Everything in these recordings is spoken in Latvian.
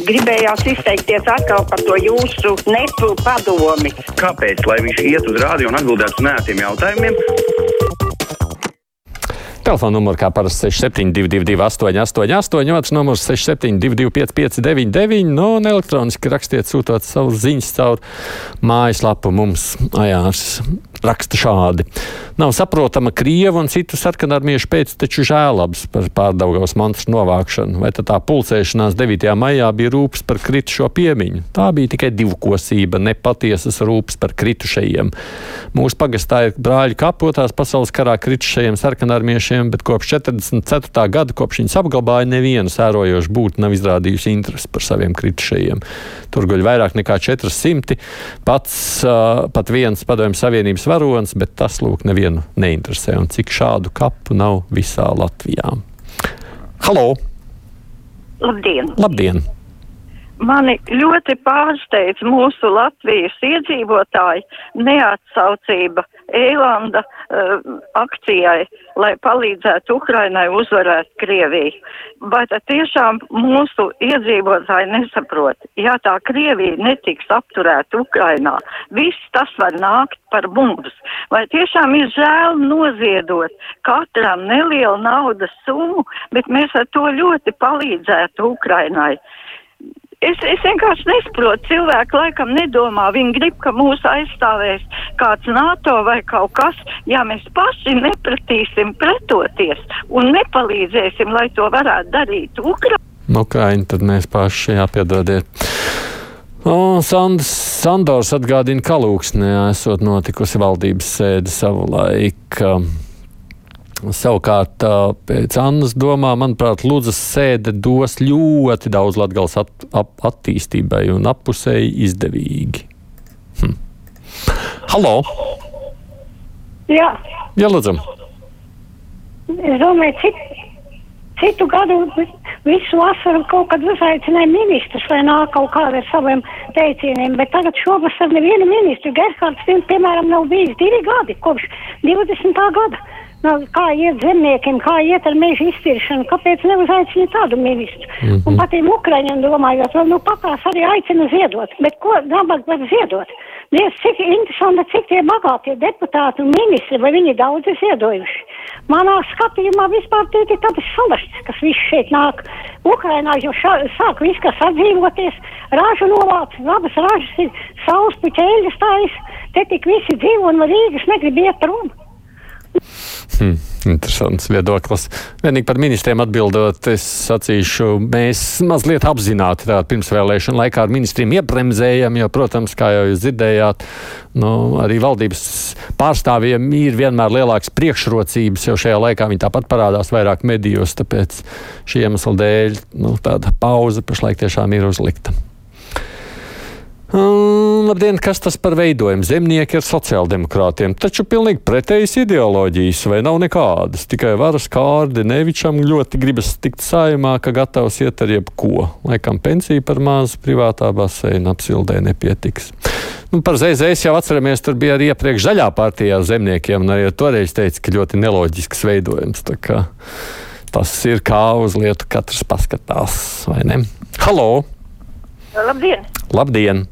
Gribējās izteikties atkal par to jūsu nepu padomi. Kāpēc? Lai viņš iet uz rādio un atbildētu uz nētiem jautājumiem. Telefona numurs kā parasti 6722, 888, otrs numurs 6722, 559, no un elektroniski rakstiet, sūtot savus ziņas caur mājaslapu mums ajārs raksta šādi. Nav saprotama Krievu un citu sarkanarmiešu pēcteču žēlabs par pārdaugavas monstru novākšanu, vai tā pulcēšanās 9. maijā bija rūpes par kritušo piemiņu. Tā bija tikai divkosība, nepatiesas rūpes par kritušajiem. Mūsu pagastā ir brāļu kapotās pasaules karā kritušajiem sarkanarmiešiem, bet kopš 44. gada, kopš viņas apglabāja, neviena sērojoša būtne nav izrādījusi interesi par saviem kritušajiem. Tur guļ vairāk nekā 400. Pats uh, pat viens padomju savienības varonis, bet tas lūk nevienu neinteresē. Un cik šādu kapu nav visā Latvijā? Halo! Labdien! Labdien. Mani ļoti pārsteidz mūsu Latvijas iedzīvotāji neatsaucība Eilanda uh, akcijai, lai palīdzētu Ukrainai uzvarēt Krieviju. Vai tad tiešām mūsu iedzīvotāji nesaprot, ja tā Krievija netiks apturēta Ukrainā, viss tas var nākt par mums. Vai tiešām ir žēl noziedot katram nelielu naudas summu, bet mēs ar to ļoti palīdzētu Ukrainai. Es, es vienkārši nesaprotu, cilvēki laikam nedomā, viņi grib, ka mūs aizstāvēs kāds NATO vai kaut kas, ja mēs paši nepratīsim pretoties un nepalīdzēsim, lai to varētu darīt Ukraina. Ukraiņi, tad mēs paši jāpiedodiet. O, Sandrs, Sandors atgādina, ka Lūksnē esot notikusi valdības sēde savulaik. Savukārt, pēc Annas domā, manuprāt, Lūdzas sēde dos ļoti daudz latgals at, at, attīstībai un appusēji izdevīgi. Hm. Halo! Jā. Jā, lūdzam. Es domāju, cik, citu gadu visu vasaru kaut kad uzaicināja ministrus, lai nāk kaut kāda ar saviem teicieniem, bet tagad šovasar nevienu ministru. Gerhards, piemēram, nav bijis divi gadi, kopš 20. gada. Nu, kā iet zemniekiem, kā iet ar meža izciršanu, kāpēc neuzaicina tādu ministru? Mm -hmm. Un par tiem ukraiņiem domājot, vēl nu pakās arī aicina ziedot, bet ko nabaga var ziedot? Diez, cik interesanti, cik tie bagātie deputāti un ministri, vai viņi daudz ir ziedojuši. Manā skatījumā vispār tie ir tādas salašķis, kas viss šeit nāk. Ukrainā jau šā, sāk viss, kas atdzīvoties, ražu novāc, labas ražas ir, saules puķēļas tājas, te tik visi dzīvo un Rīgas negrib iet prom. Hmm, interesants viedoklis. Vienīgi par ministriem atbildot, es sacīšu, mēs mazliet apzināti tādā pirmsvēlēšana laikā ar ministriem iebremzējam, jo, protams, kā jau jūs dzirdējāt, nu, arī valdības pārstāvjiem ir vienmēr lielākas priekšrocības, jo šajā laikā viņi tāpat parādās vairāk medijos, tāpēc šī iemesla dēļ nu, tāda pauze pašlaik tiešām ir uzlikta. Um, labdien, kas tas par veidojumu? Zemnieki ar sociāldemokrātiem, taču pilnīgi pretējas ideoloģijas, vai nav nekādas. Tikai varas kārdi Nevičam ļoti gribas tikt saimā, ka gatavs iet ar jebko. Laikam pensija par mazu privātā baseina apsildē nepietiks. Nu, par ZZS jau atceramies, tur bija arī iepriekš zaļā partijā zemniekiem, un arī toreiz teica, ka ļoti neloģisks veidojums. Tas ir kā uz lietu katrs paskatās, vai ne? Halo! Labdien! Labdien!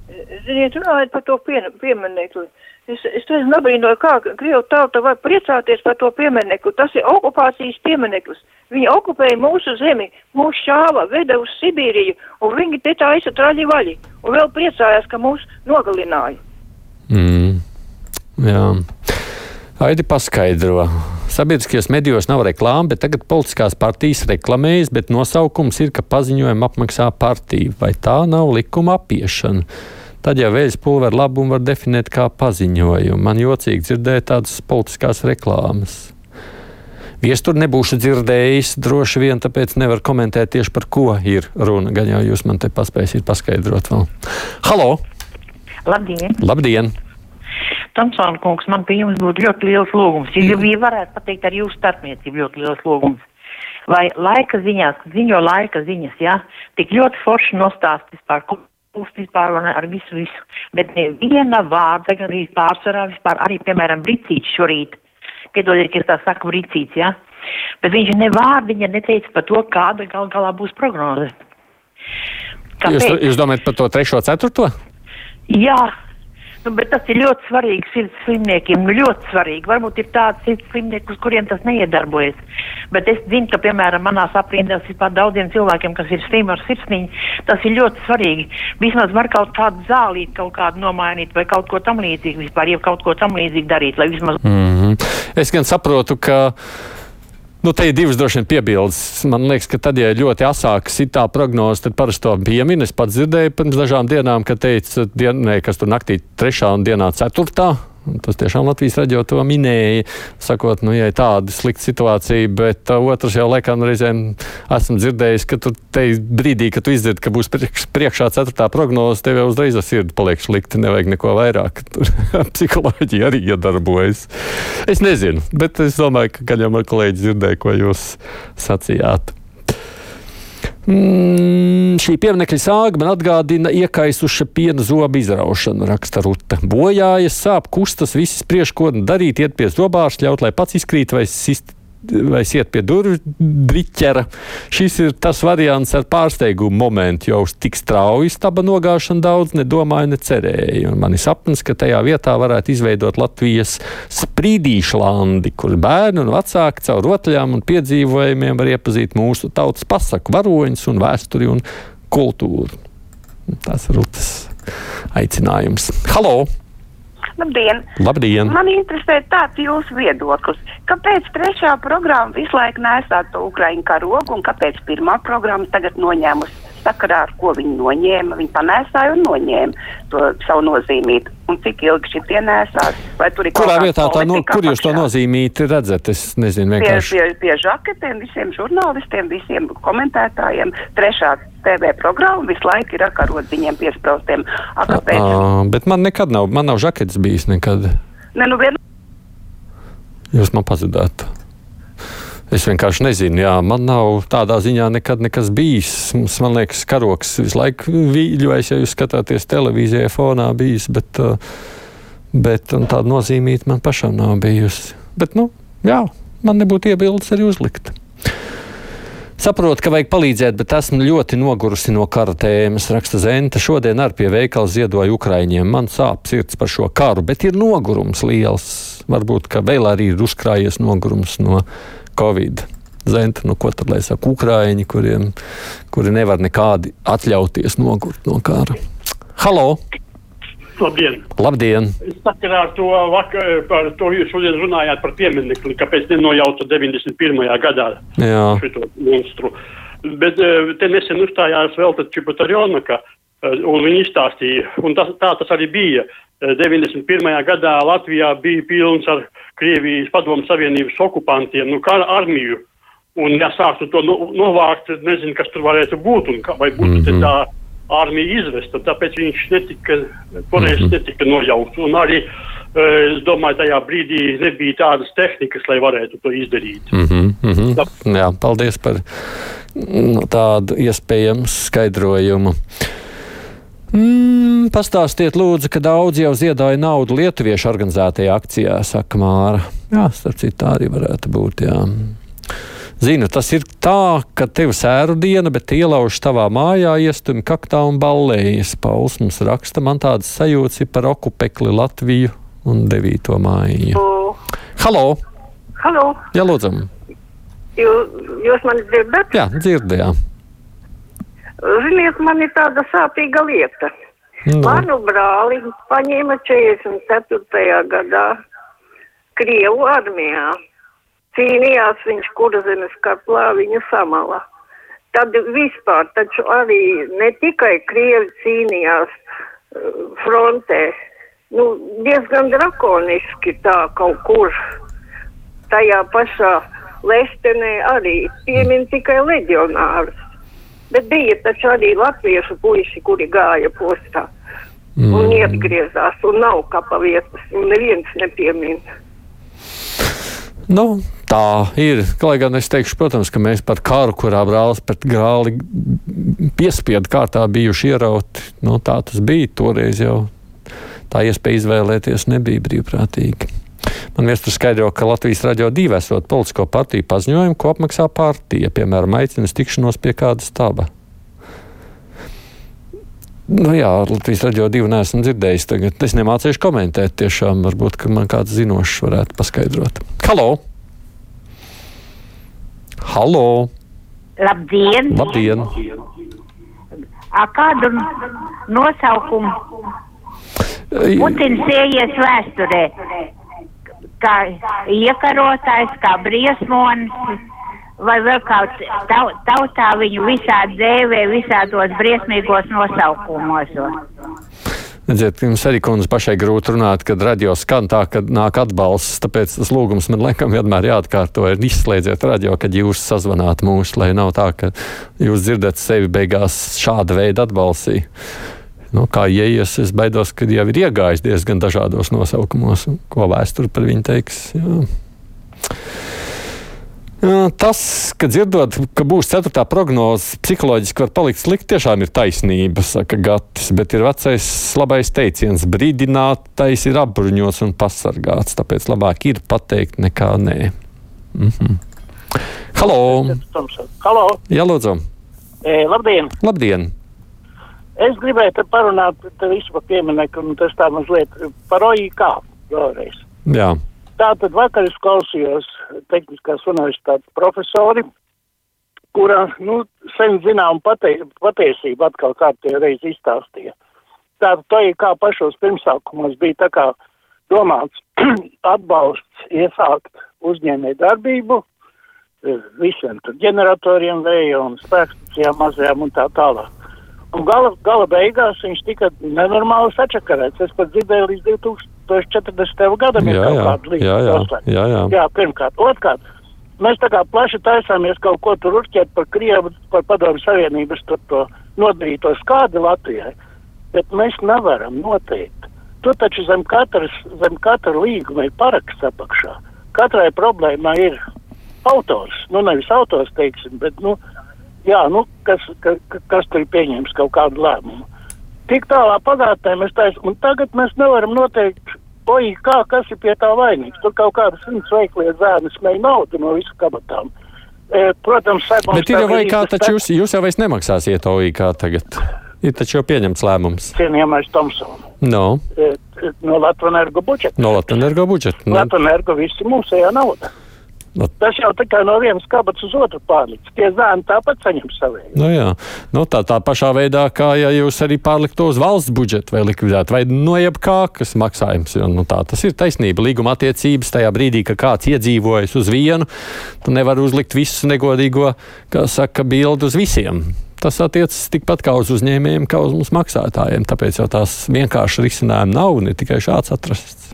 Ziniet, runājot par to pie, pieminekli. Es, es nezinu, nebrīnoju, kā Krievu tauta var priecāties par to pieminekli. Tas ir okupācijas piemineklis. Viņi okupēja mūsu zemi, mūsu šāva, veda uz Sibīriju, un viņi te taisa traļi vaļi. Un vēl priecājās, ka mūs nogalināja. Mm, jā. Aidi paskaidro. Sabiedriskajos medijos nav reklāmas, bet tagad politiskās partijas reklamējas, bet nosaukums ir, ka paziņojumu apmaksā partija. Vai tā nav likuma apiešana? Tad jau vējas pulveru labumu var definēt kā paziņojumu. Man jocīgi dzirdēt tādas politiskās reklāmas. Viestur nebūšu dzirdējis, droši vien tāpēc nevar komentēt tieši par ko ir runa. Gan jau jūs man te paspēsiet paskaidrot vēl. Halo! Labdien! Labdien. Tomsona kungs, man pie jums būtu ļoti liels lūgums. Ja jūs varētu pateikt ar jūsu starpniecību ļoti liels lūgums. Vai laika ziņās, ziņo laika ziņas, jā, ja, tik ļoti forši nostāstis par būs vispār ar visu, visu. Bet neviena vārda, gan arī pārsvarā vispār, arī, piemēram, Bricīts šorīt, piedodiet, ka es tā saku Bricīts, jā, ja? bet viņš ne vārdiņa neteica par to, kāda gal galā būs prognoze. Jūs, Kāpēc? jūs domājat par to trešo, ceturto? Jā, nu, bet tas ir ļoti svarīgi sirds slimniekiem. Nu, ļoti svarīgi. Varbūt ir tāds sirds slimnieks, uz kuriem tas neiedarbojas. Bet es zinu, ka, piemēram, manās aprindās vispār daudziem cilvēkiem, kas ir slimi ar sirsniņu, tas ir ļoti svarīgi. Vismaz var kaut kādu zālīti kaut kādu nomainīt vai kaut ko tam līdzīgu vispār, ja kaut ko tam līdzīgu darīt, lai vismaz. Mm -hmm. Es gan saprotu, ka. Nu, te ir divas droši vien piebildes. Man liekas, ka tad, ja ļoti asāka sitā prognoze, tad parasti to piemin. Es pats dzirdēju pirms dažām dienām, ka teica, dien, ne, kas tur naktī 3. un dienā 4. Tas tiešām Latvijas raidījā to minēja, sakot, nu, ja ir tāda slikta situācija, bet uh, otrs jau laikam reizēm esmu dzirdējis, ka tur te brīdī, kad tu izdzirdi, ka būs priekš, priekšā ceturtā prognoze, tev jau uzreiz ar sirdi paliek slikti, nevajag neko vairāk. Tur psiholoģija arī iedarbojas. Es nezinu, bet es domāju, ka gan jau man kolēģi dzirdēja, ko jūs sacījāt. Mm, šī pieminiekļa sāga man atgādina iekaisuša piena zobu izraušanu, raksta Ruta. Bojājas, sāp, kustas, viss spriež, ko darīt, iet pie zobārsta, ļaut, lai pats izkrīt vai sist vai iet pie durvju driķera. Šis ir tas variants ar pārsteigumu momentu, jo uz tik strauju staba nogāšanu daudz nedomāju, necerēju. Man ir sapnis, ka tajā vietā varētu izveidot Latvijas sprīdīšlandi, kur bērni un vecāki caur rotaļām un piedzīvojumiem var iepazīt mūsu tautas pasaku varoņus un vēsturi un kultūru. Tas ir Rutas aicinājums. Halo! Labdien! Labdien! Man interesē tāds jūsu viedoklis. Kāpēc trešā programma visu laiku nesā to Ukraiņu karogu un kāpēc pirmā programma tagad noņēmusi sakarā, ar ko viņi noņēma? Viņi panēsāja un noņēma to savu nozīmību. Un cik ilgi šī tie nesās? Kurā vietā tā no, kur jūs to nozīmīti redzat? Es nezinu, Pie, vienkārši. pie, pie žaketēm, visiem žurnālistiem, visiem komentētājiem. Trešā TV programma visu laiku ir ar karodziņiem piespraustiem. A, kāpēc? Ā, bet man nekad nav, man nav žaketes bijis nekad. Ne, nu vien, Jūs man pazudāt. Es vienkārši nezinu, jā, man nav tādā ziņā nekad nekas bijis. Mums, man liekas, karoks visu laiku vīļojas, ja jūs skatāties televīzijā, fonā bijis, bet, uh, bet tāda nozīmīta man pašam nav bijusi. Bet, nu, jā, man nebūtu iebildes arī uzlikt. Saprotu, ka vajag palīdzēt, bet esmu ļoti nogurusi no kara tēmas. Raksta Zenta. Šodien ar pie veikala ziedoju Ukraiņiem. Man sāp sirds par šo karu, bet ir nogurums liels. Varbūt, ka vēl arī ir uzkrājies nogurums no Covid. Zenta, nu ko tad lai saka Ukraiņi, kuriem, kuri nevar nekādi atļauties nogurt no kara? Halo! Labdien! Labdien! Sakarā ar to, vakar, par to jūs šodien runājāt par pieminekli, kāpēc nenojauca 91. gadā Jā, šo monstru. Bet eh, te nesen uzstājās vēl tad Čibutarjonaka, eh, un viņi izstāstīja, un tas, tā tas arī bija. Eh, 91. gadā Latvijā bija pilns ar Krievijas padomu savienības okupantiem, nu kara armiju, un ja sāktu to no, novākt, nezinu, kas tur varētu būt, un kā, vai būtu mm -hmm. tā armija izvesta, tāpēc viņš netika, toreiz mm -hmm. netika nojaukts, un arī, eh, es domāju, tajā brīdī nebija tādas tehnikas, lai varētu to izdarīt. mm -hmm, mm -hmm. Jā paldies par nu, tādu iespējamu skaidrojumu. Mm, pastāstiet, lūdzu, ka daudz jau ziedoja naudu lietuviešu organizētajā akcijā, saka Māra. Jā, starp citu, tā arī varētu būt. Jā. Zinu, tas ir tā, ka tev sēru diena, bet ielauž tavā mājā, iestumi kaktā un ballējas. Pauls mums raksta, man tādas sajūtas ir par okupekli Latviju un 9. māju. Halo! halo, Jā, lūdzam! jūs, jūs mani dzirdat? Jā, dzirdējām. Ziniet, man ir tāda sāpīga lieta. Nu. Manu brāli paņēma 44. gadā Krievu armijā. Cīnījās viņš kurzemes kaplā, viņu samala. Tad vispār, taču arī ne tikai Krievi cīnījās uh, frontē, nu, diezgan drakoniski tā kaut kur tajā pašā Lestenē arī piemin tikai leģionārus. Bet bija taču arī latviešu puiši, kuri gāja postā mm. un iegriezās, un nav kapa vietas, un neviens nepiemina. Nu, tā ir. Lai gan es teikšu, protams, ka mēs par karu, kurā brālis pret grāli piespiedu kārtā bijuši ierauti, nu, tā tas bija. Toreiz jau tā iespēja izvēlēties nebija brīvprātīgi. Man viestur skaidro, ka Latvijas radio divi esot politisko partiju paziņojumu, ko apmaksā partija, piemēram, aicinas tikšanos pie kāda staba. Nu jā, Latvijas raidījā divu neesmu dzirdējis. Tagad es nemācīšu komentēt. Tiešām varbūt man kāds zinošs varētu paskaidrot. Halo! Halo! Labdien! Labdien! A kādu nosaukumu Putins ieies vēsturē? Kā iekarotājs, kā briesmonis, vai vēl kāds tau, tautā viņu visādi dēvē, visādos briesmīgos nosaukumos. Redziet, jums arī kundze pašai grūti runāt, kad radio skan tā, ka nāk atbalsts. Tāpēc tas lūgums man laikam vienmēr jāatkārto. Ir izslēdziet radio, kad jūs sazvanāt mūs, lai nav tā, ka jūs dzirdat sevi beigās šāda veida atbalstī. Nu, kā ieies, es baidos, ka jau ir iegājis diezgan dažādos nosaukumos, ko vēsture par viņu teiks. Jā. Tas, ka dzirdot, ka būs ceturtā prognoze, psiholoģiski var palikt slikti, tiešām ir taisnība, saka Gatis. Bet ir vecais labais teiciens, brīdinātais ir apbruņots un pasargāts. Tāpēc labāk ir pateikt nekā nē. Mhm. Halo! Halo! Jā, lūdzu! E, labdien! Labdien! Es gribēju parunāt par visu par pieminieku, un tas tā mazliet par OIK vēlreiz. Jā. Tātad vakar es klausījos Tehniskās universitātes profesori, kura, nu, sen zinām pate, patiesību atkal kārtīgi reiz izstāstīja. Tātad to, kā pašos pirmsākumos bija tā kā domāts atbalsts iesākt uzņēmē darbību visiem tur ģeneratoriem, vēja un spēkstacijām mazajām un tā tālāk. Un gala, gala beigās viņš tika nenormāli sačakarēts. Es pat dzirdēju līdz 2040. gadam. Jā, jā, jā, jā, jā, jā. jā, pirmkārt. Otkārt, mēs tā kā plaši taisāmies kaut ko tur urķēt par Krievu, par padomu savienības tur to nodarīto skādi Latvijai, bet mēs nevaram noteikt. Tu taču zem katras, zem katra līguma ir paraksts apakšā. Katrai problēmai ir autors, nu nevis autors, teiksim, bet, nu, jā, nu, kas, ka, kas tur ir pieņēmis kaut kādu lēmumu. Tik tālā pagātnē mēs taisām, un tagad mēs nevaram noteikt, oi, kā, kas ir pie tā vainīgs. Tur kaut kādas simts veiklie zēni smēja naudu no visu kabatām. E, protams, sekums. Bet ir jau vai kā, taču jūs, jūs jau vairs nemaksāsiet OIK tagad. Ir taču jau pieņemts lēmums. Cienījamais Tomsons. No. E, no Latvijas budžeta. No Latvijas budžeta. No. Latvijas visi mūsējā nauda. No. Tas jau tikai no vienas kabatas uz otru pārliks. Tie zēni tāpat saņem savu. Nu, jā, nu, tā, tā pašā veidā, kā ja jūs arī pārliktu uz valsts budžetu vai likvidētu, vai no jebkā, kas maksājums. Jo, nu, tā, tas ir taisnība. Līguma attiecības tajā brīdī, kad kāds iedzīvojas uz vienu, tu nevari uzlikt visu negodīgo, kā saka, bildu uz visiem. Tas attiecas tikpat kā uz uzņēmējiem, kā uz mums maksātājiem. Tāpēc jau tās vienkārši risinājumi nav ne tikai šāds atrasts.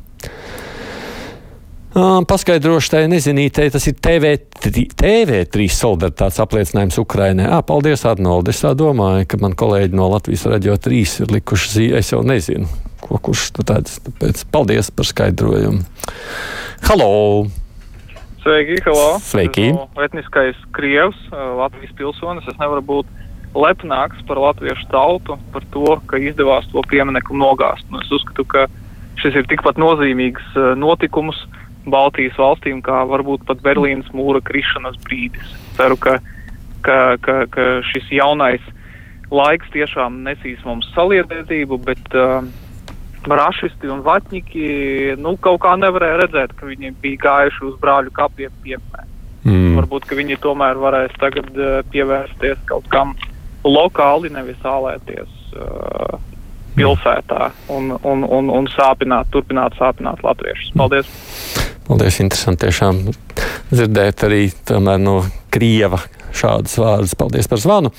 Paskaidrošu tai nezinītei, tas ir TV3, TV3 solidaritātes apliecinājums Ukrainai. Ah, paldies, Arnolds. Es tā domāju, ka man kolēģi no Latvijas radio 3 ir likuši zīmē. Es jau nezinu, ko kurš tāds. Tāpēc paldies par skaidrojumu. Halo! Sveiki, halo! Sveiki! No etniskais Krievs, Latvijas pilsonis. Es nevaru būt lepnāks par latviešu tautu, par to, ka izdevās to pieminiektu nogāzt. Nu, es uzskatu, ka šis ir tikpat nozīmīgs notikums Baltijas valstīm, kā varbūt pat Berlīnas mūra krišanas brīdis. Ceru, ka, ka, ka, ka šis jaunais laiks tiešām nesīs mums saliedētību, bet uh, rašisti un vatņiki nu, kaut kā nevarēja redzēt, ka viņi bija gājuši uz brāļu kapiem piemēram. Mm. Varbūt, ka viņi tomēr varēs tagad uh, pievērsties kaut kam lokāli, nevis ālēties uh, pilsētā un, un, un, un sāpināt, turpināt sāpināt latviešus. Paldies! Paldies, interesanti tiešām dzirdēt arī no Krieva šādus vārdus. Paldies par zvanu.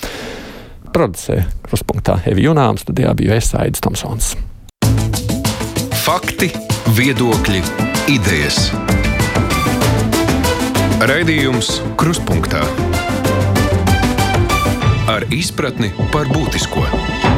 Producē kruspunktā Evi Junāms, studijā bija Aidis Tomsons. Fakti, viedokļi, idejas. Raidījums Kruspunktā ar izpratni par būtisko.